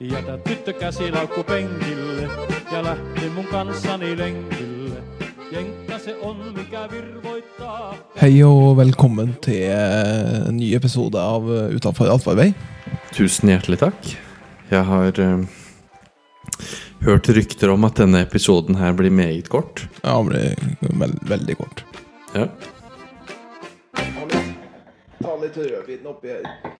Jätä tyttö käsilaukku penkille ja lähti mun kanssani lenkille. Jenkka se on, mikä virvoittaa. Hei og velkommen til en ny episode av eh, Utenfor allfarvei. Tusen hjertelig takk. Jeg har uh, hørt rykter om at denne episoden her blir meget kort. Ja, den blir veld, veldig kort. Ja. Ta litt rødvin oppi her.